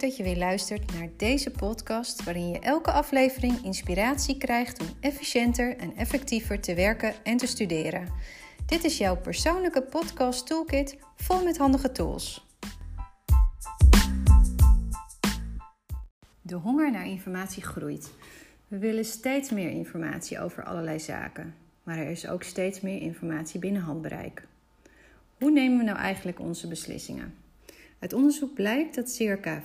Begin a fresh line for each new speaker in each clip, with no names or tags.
dat je weer luistert naar deze podcast, waarin je elke aflevering inspiratie krijgt om efficiënter en effectiever te werken en te studeren. Dit is jouw persoonlijke podcast toolkit vol met handige tools. De honger naar informatie groeit. We willen steeds meer informatie over allerlei zaken, maar er is ook steeds meer informatie binnen handbereik. Hoe nemen we nou eigenlijk onze beslissingen? Uit onderzoek blijkt dat circa 95%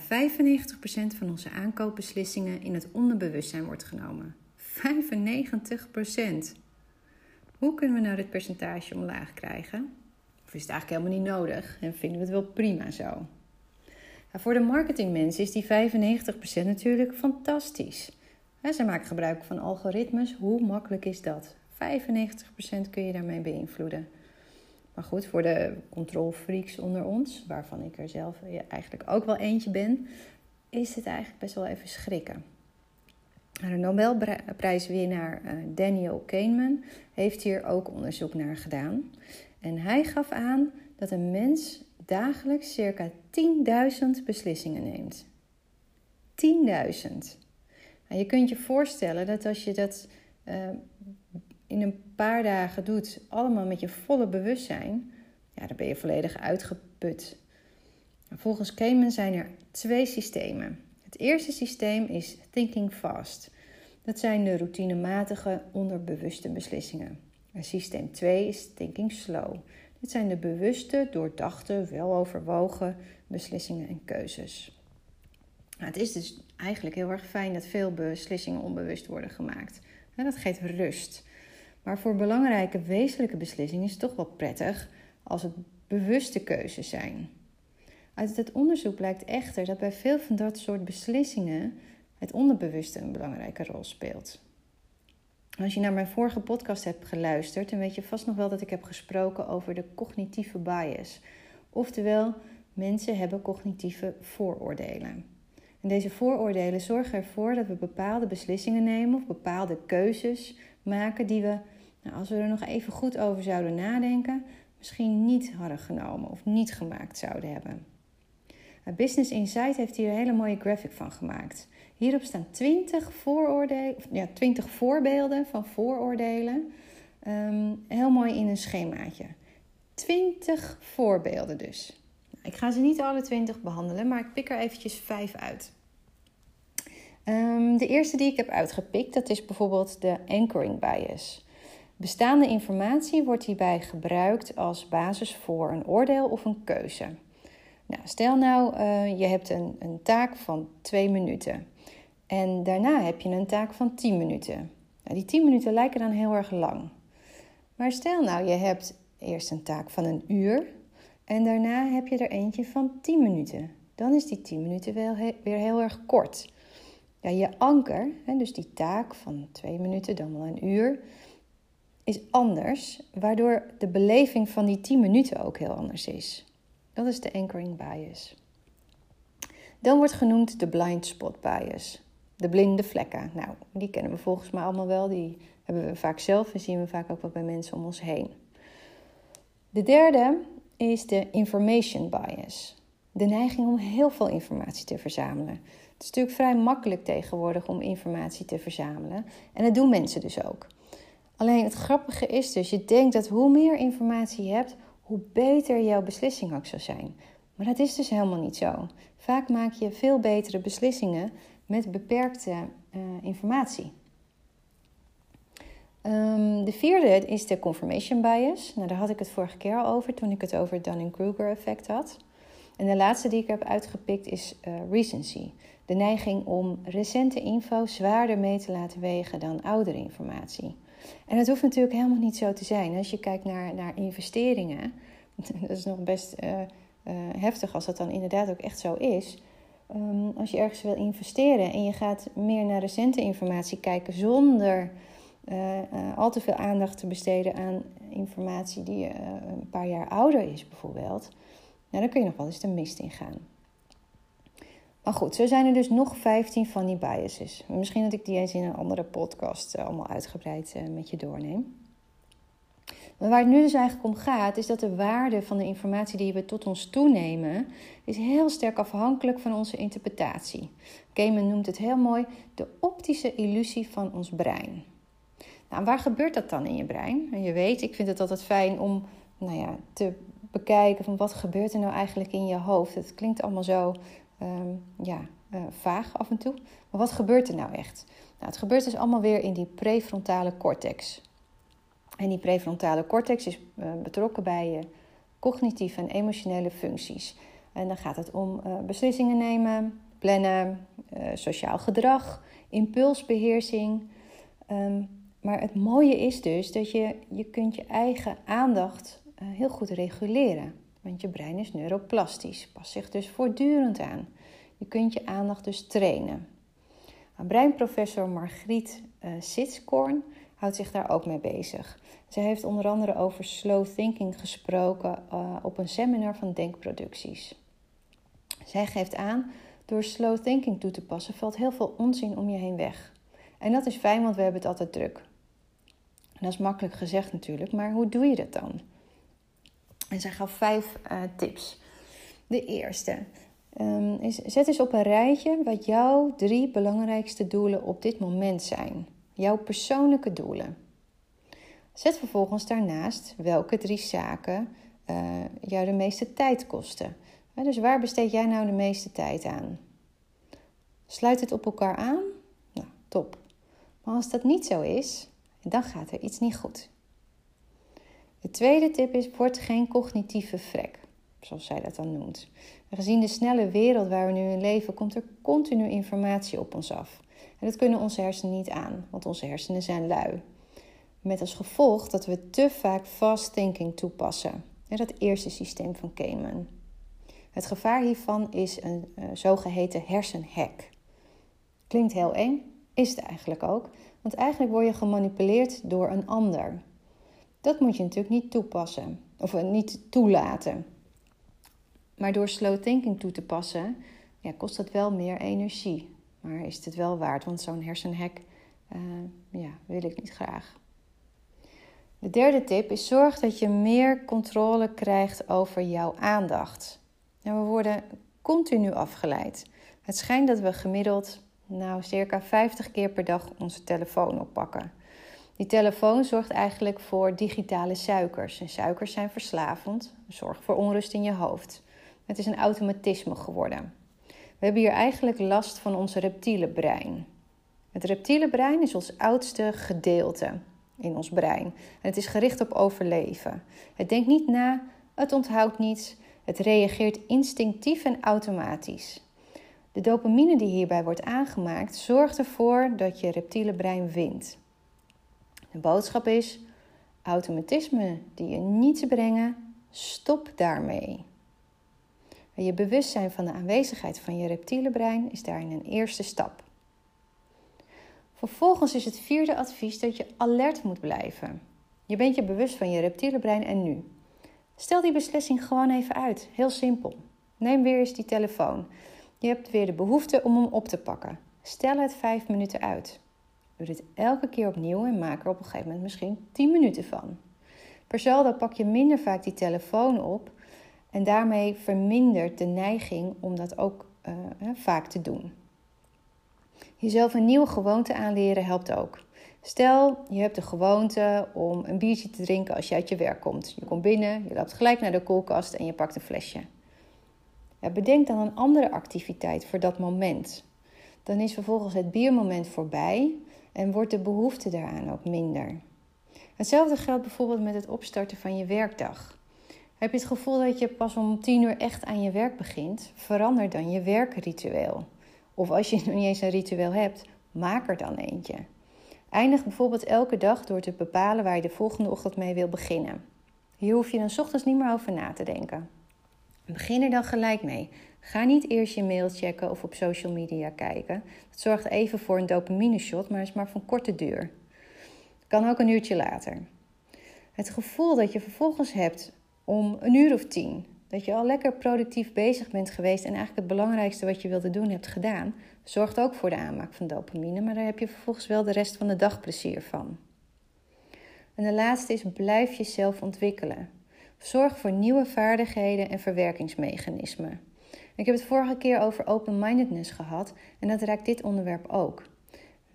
van onze aankoopbeslissingen in het onderbewustzijn wordt genomen. 95%! Hoe kunnen we nou dit percentage omlaag krijgen? Of is het eigenlijk helemaal niet nodig en vinden we het wel prima zo? Nou, voor de marketingmensen is die 95% natuurlijk fantastisch. ze maken gebruik van algoritmes. Hoe makkelijk is dat? 95% kun je daarmee beïnvloeden. Maar goed, voor de controlfreaks onder ons, waarvan ik er zelf eigenlijk ook wel eentje ben, is het eigenlijk best wel even schrikken. De Nobelprijswinnaar eh, Daniel Kahneman heeft hier ook onderzoek naar gedaan. En hij gaf aan dat een mens dagelijks circa 10.000 beslissingen neemt. 10.000. Nou, je kunt je voorstellen dat als je dat uh, in een paar dagen doet, allemaal met je volle bewustzijn, ja, dan ben je volledig uitgeput. Volgens Kahneman zijn er twee systemen. Het eerste systeem is thinking fast. Dat zijn de routinematige onderbewuste beslissingen. En systeem 2 is thinking slow. Dit zijn de bewuste, doordachte, weloverwogen beslissingen en keuzes. Nou, het is dus eigenlijk heel erg fijn dat veel beslissingen onbewust worden gemaakt. Dat geeft rust. Maar voor belangrijke wezenlijke beslissingen is het toch wel prettig als het bewuste keuzes zijn. Uit het onderzoek blijkt echter dat bij veel van dat soort beslissingen het onderbewuste een belangrijke rol speelt. Als je naar mijn vorige podcast hebt geluisterd, dan weet je vast nog wel dat ik heb gesproken over de cognitieve bias. Oftewel, mensen hebben cognitieve vooroordelen. En deze vooroordelen zorgen ervoor dat we bepaalde beslissingen nemen of bepaalde keuzes maken die we, nou, als we er nog even goed over zouden nadenken, misschien niet hadden genomen of niet gemaakt zouden hebben. Business Insight heeft hier een hele mooie graphic van gemaakt. Hierop staan 20, vooroordelen, ja, 20 voorbeelden van vooroordelen. Ehm, heel mooi in een schemaatje. 20 voorbeelden dus. Ik ga ze niet alle 20 behandelen, maar ik pik er eventjes 5 uit. Ehm, de eerste die ik heb uitgepikt, dat is bijvoorbeeld de anchoring bias. Bestaande informatie wordt hierbij gebruikt als basis voor een oordeel of een keuze. Nou, stel nou, uh, je hebt een, een taak van 2 minuten. En daarna heb je een taak van 10 minuten. Nou, die 10 minuten lijken dan heel erg lang. Maar stel nou, je hebt eerst een taak van een uur en daarna heb je er eentje van 10 minuten. Dan is die 10 minuten wel weer heel erg kort. Ja, je anker, dus die taak van 2 minuten, dan wel een uur, is anders, waardoor de beleving van die 10 minuten ook heel anders is. Dat is de anchoring bias. Dan wordt genoemd de blind spot bias. De blinde vlekken. Nou, die kennen we volgens mij allemaal wel. Die hebben we vaak zelf en zien we vaak ook wel bij mensen om ons heen. De derde is de information bias. De neiging om heel veel informatie te verzamelen. Het is natuurlijk vrij makkelijk tegenwoordig om informatie te verzamelen. En dat doen mensen dus ook. Alleen het grappige is dus, je denkt dat hoe meer informatie je hebt, hoe beter jouw beslissing ook zijn. Maar dat is dus helemaal niet zo. Vaak maak je veel betere beslissingen met beperkte uh, informatie. Um, de vierde is de confirmation bias. Nou, daar had ik het vorige keer al over toen ik het over het Dunning-Kruger effect had. En de laatste die ik heb uitgepikt is uh, recency. De neiging om recente info zwaarder mee te laten wegen dan oudere informatie. En dat hoeft natuurlijk helemaal niet zo te zijn. Als je kijkt naar, naar investeringen, dat is nog best uh, uh, heftig als dat dan inderdaad ook echt zo is. Um, als je ergens wil investeren en je gaat meer naar recente informatie kijken zonder uh, al te veel aandacht te besteden aan informatie die een paar jaar ouder is, bijvoorbeeld, nou, dan kun je nog wel eens de mist in gaan. Maar goed, zo zijn er dus nog 15 van die biases. Misschien dat ik die eens in een andere podcast allemaal uitgebreid met je doorneem. Maar waar het nu dus eigenlijk om gaat, is dat de waarde van de informatie die we tot ons toenemen, is heel sterk afhankelijk van onze interpretatie. Gaiman noemt het heel mooi de optische illusie van ons brein. Nou, waar gebeurt dat dan in je brein? En je weet, ik vind het altijd fijn om nou ja, te bekijken van wat gebeurt er nou eigenlijk in je hoofd. Het klinkt allemaal zo ehm, ja, uh, vaag af en toe. Maar wat gebeurt er nou echt? Nou, het gebeurt dus allemaal weer in die prefrontale cortex. En die prefrontale cortex is uh, betrokken bij je cognitieve en emotionele functies. En dan gaat het om beslissingen nemen, plannen, sociaal gedrag, impulsbeheersing. Um, maar het mooie is dus dat je, je kunt je eigen aandacht heel goed reguleren. Want je brein is neuroplastisch, past zich dus voortdurend aan. Je kunt je aandacht dus trainen. Breinprofessor Margriet uh, Sitskorn houdt zich daar ook mee bezig. Zij heeft onder andere over slow thinking gesproken uh, op een seminar van Denkproducties. Zij geeft aan, door slow thinking toe te passen valt heel veel onzin om je heen weg. En dat is fijn, want we hebben het altijd druk. Dat is makkelijk gezegd natuurlijk, maar hoe doe je dat dan? En zij gaf vijf uh, tips. De eerste, Um, is, zet eens op een rijtje wat jouw drie belangrijkste doelen op dit moment zijn. Jouw persoonlijke doelen. Zet vervolgens daarnaast welke drie zaken uh, jou de meeste tijd kosten. dus waar besteed jij nou de meeste tijd aan? Sluit het op elkaar aan? Nou, top. Maar als dat niet zo is, dan gaat er iets niet goed. De tweede tip is: word geen cognitieve vrek, zoals zij dat dan noemt. Gezien de snelle wereld waar we nu in leven, komt er continu informatie op ons af. En dat kunnen onze hersenen niet aan, want onze hersenen zijn lui. Met als gevolg dat we te vaak fast thinking toepassen. Dat eerste systeem van Kahneman. Het gevaar hiervan is een uh, zogeheten hersenhack. Klinkt heel eng, is het eigenlijk ook. Want eigenlijk word je gemanipuleerd door een ander. Dat moet je natuurlijk niet toepassen, of eh, niet toelaten. Maar door slow thinking toe te passen, ja, kost dat wel meer energie. Maar is het wel waard? Want zo'n hersenhek uh, ja, wil ik niet graag. De derde tip is zorg dat je meer controle krijgt over jouw aandacht. En we worden continu afgeleid. Het schijnt dat we gemiddeld nou, circa 50 keer per dag onze telefoon oppakken. Die telefoon zorgt eigenlijk voor digitale suikers. En suikers zijn verslavend, zorgen voor onrust in je hoofd. Het is een automatisme geworden. We hebben hier eigenlijk last van ons reptiele brein. Het reptiele brein is ons oudste gedeelte in ons brein. En het is gericht op overleven. Het denkt niet na, het onthoudt niets, het reageert instinctief en automatisch. De dopamine die hierbij wordt aangemaakt zorgt ervoor dat je reptiele brein wint. Boodschap is: automatisme die je niets brengen, stop daarmee. Je bewustzijn van de aanwezigheid van je reptiele brein is daarin een eerste stap. Vervolgens is het vierde advies dat je alert moet blijven. Je bent je bewust van je reptiele brein en nu. Stel die beslissing gewoon even uit. Heel simpel. Neem weer eens die telefoon. Je hebt weer de behoefte om hem op te pakken. Stel het vijf minuten uit. Doe dit elke keer opnieuw en maak er op een gegeven moment misschien 10 minuten van. Per saldo pak je minder vaak die telefoon op en daarmee vermindert de neiging om dat ook uh, vaak te doen. Jezelf een nieuwe gewoonte aanleren helpt ook. Stel, je hebt de gewoonte om een biertje te drinken als je uit je werk komt. Je komt binnen, je loopt gelijk naar de koelkast en je pakt een flesje. Bedenk dan een andere activiteit voor dat moment. Dan is vervolgens het biermoment voorbij en wordt de behoefte daaraan ook minder. Hetzelfde geldt bijvoorbeeld met het opstarten van je werkdag. Heb je het gevoel dat je pas om tien uur echt aan je werk begint? Verander dan je werkritueel. Of als je nog niet eens een ritueel hebt, maak er dan eentje. Eindig bijvoorbeeld elke dag door te bepalen waar je de volgende ochtend mee wil beginnen. Hier hoef je dan ochtends niet meer over na te denken. Begin er dan gelijk mee. Ga niet eerst je mail checken of op social media kijken. Dat zorgt even voor een dopamine shot, maar is maar van korte duur. Kan ook een uurtje later. Het gevoel dat je vervolgens hebt om een uur of tien. Dat je al lekker productief bezig bent geweest en eigenlijk het belangrijkste wat je wilde doen hebt gedaan, zorgt ook voor de aanmaak van dopamine, maar daar heb je vervolgens wel de rest van de dag plezier van. En de laatste is blijf jezelf ontwikkelen. Zorg voor nieuwe vaardigheden en verwerkingsmechanismen. Ik heb het vorige keer over open-mindedness gehad en dat raakt dit onderwerp ook.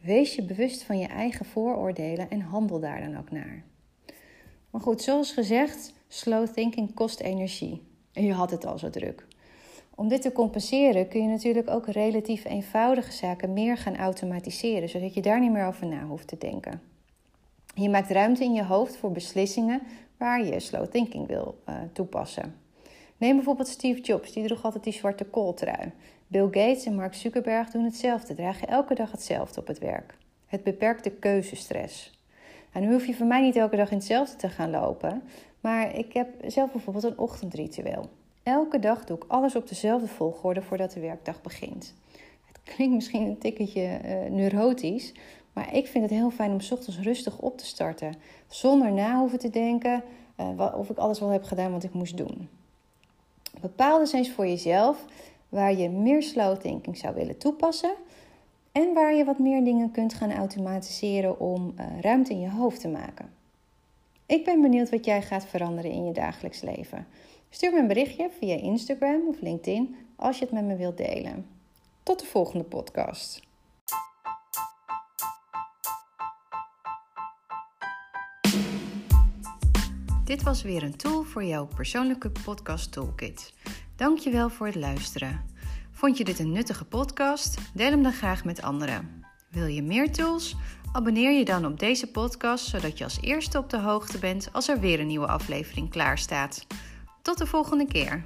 Wees je bewust van je eigen vooroordelen en handel daar dan ook naar. Maar goed, zoals gezegd, slow thinking kost energie. En je had het al zo druk. Om dit te compenseren kun je natuurlijk ook relatief eenvoudige zaken meer gaan automatiseren, zodat je daar niet meer over na hoeft te denken. Je maakt ruimte in je hoofd voor beslissingen waar je slow thinking wil uh, toepassen. Neem bijvoorbeeld Steve Jobs, die droeg altijd die zwarte kooltrui. Bill Gates en Mark Zuckerberg doen hetzelfde, dragen elke dag hetzelfde op het werk. Het beperkt de keuzestress. En nu hoef je voor mij niet elke dag in hetzelfde te gaan lopen, maar ik heb zelf bijvoorbeeld een ochtendritueel. Elke dag doe ik alles op dezelfde volgorde voordat de werkdag begint. Het klinkt misschien een tikketje uh, neurotisch, maar ik vind het heel fijn om ochtends rustig op te starten. Zonder na hoeven te denken uh, of ik alles wel heb gedaan wat ik moest doen. Bepaal dus eens voor jezelf waar je meer slow thinking zou willen toepassen. En waar je wat meer dingen kunt gaan automatiseren om uh, ruimte in je hoofd te maken. Ik ben benieuwd wat jij gaat veranderen in je dagelijks leven. Stuur me een berichtje via Instagram of LinkedIn als je het met me wilt delen. Tot de volgende podcast. Dit was weer een tool voor jouw persoonlijke podcast toolkit. Dankjewel voor het luisteren. Vond je dit een nuttige podcast? Deel hem dan graag met anderen. Wil je meer tools? Abonneer je dan op deze podcast zodat je als eerste op de hoogte bent als er weer een nieuwe aflevering klaar staat. Tot de volgende keer.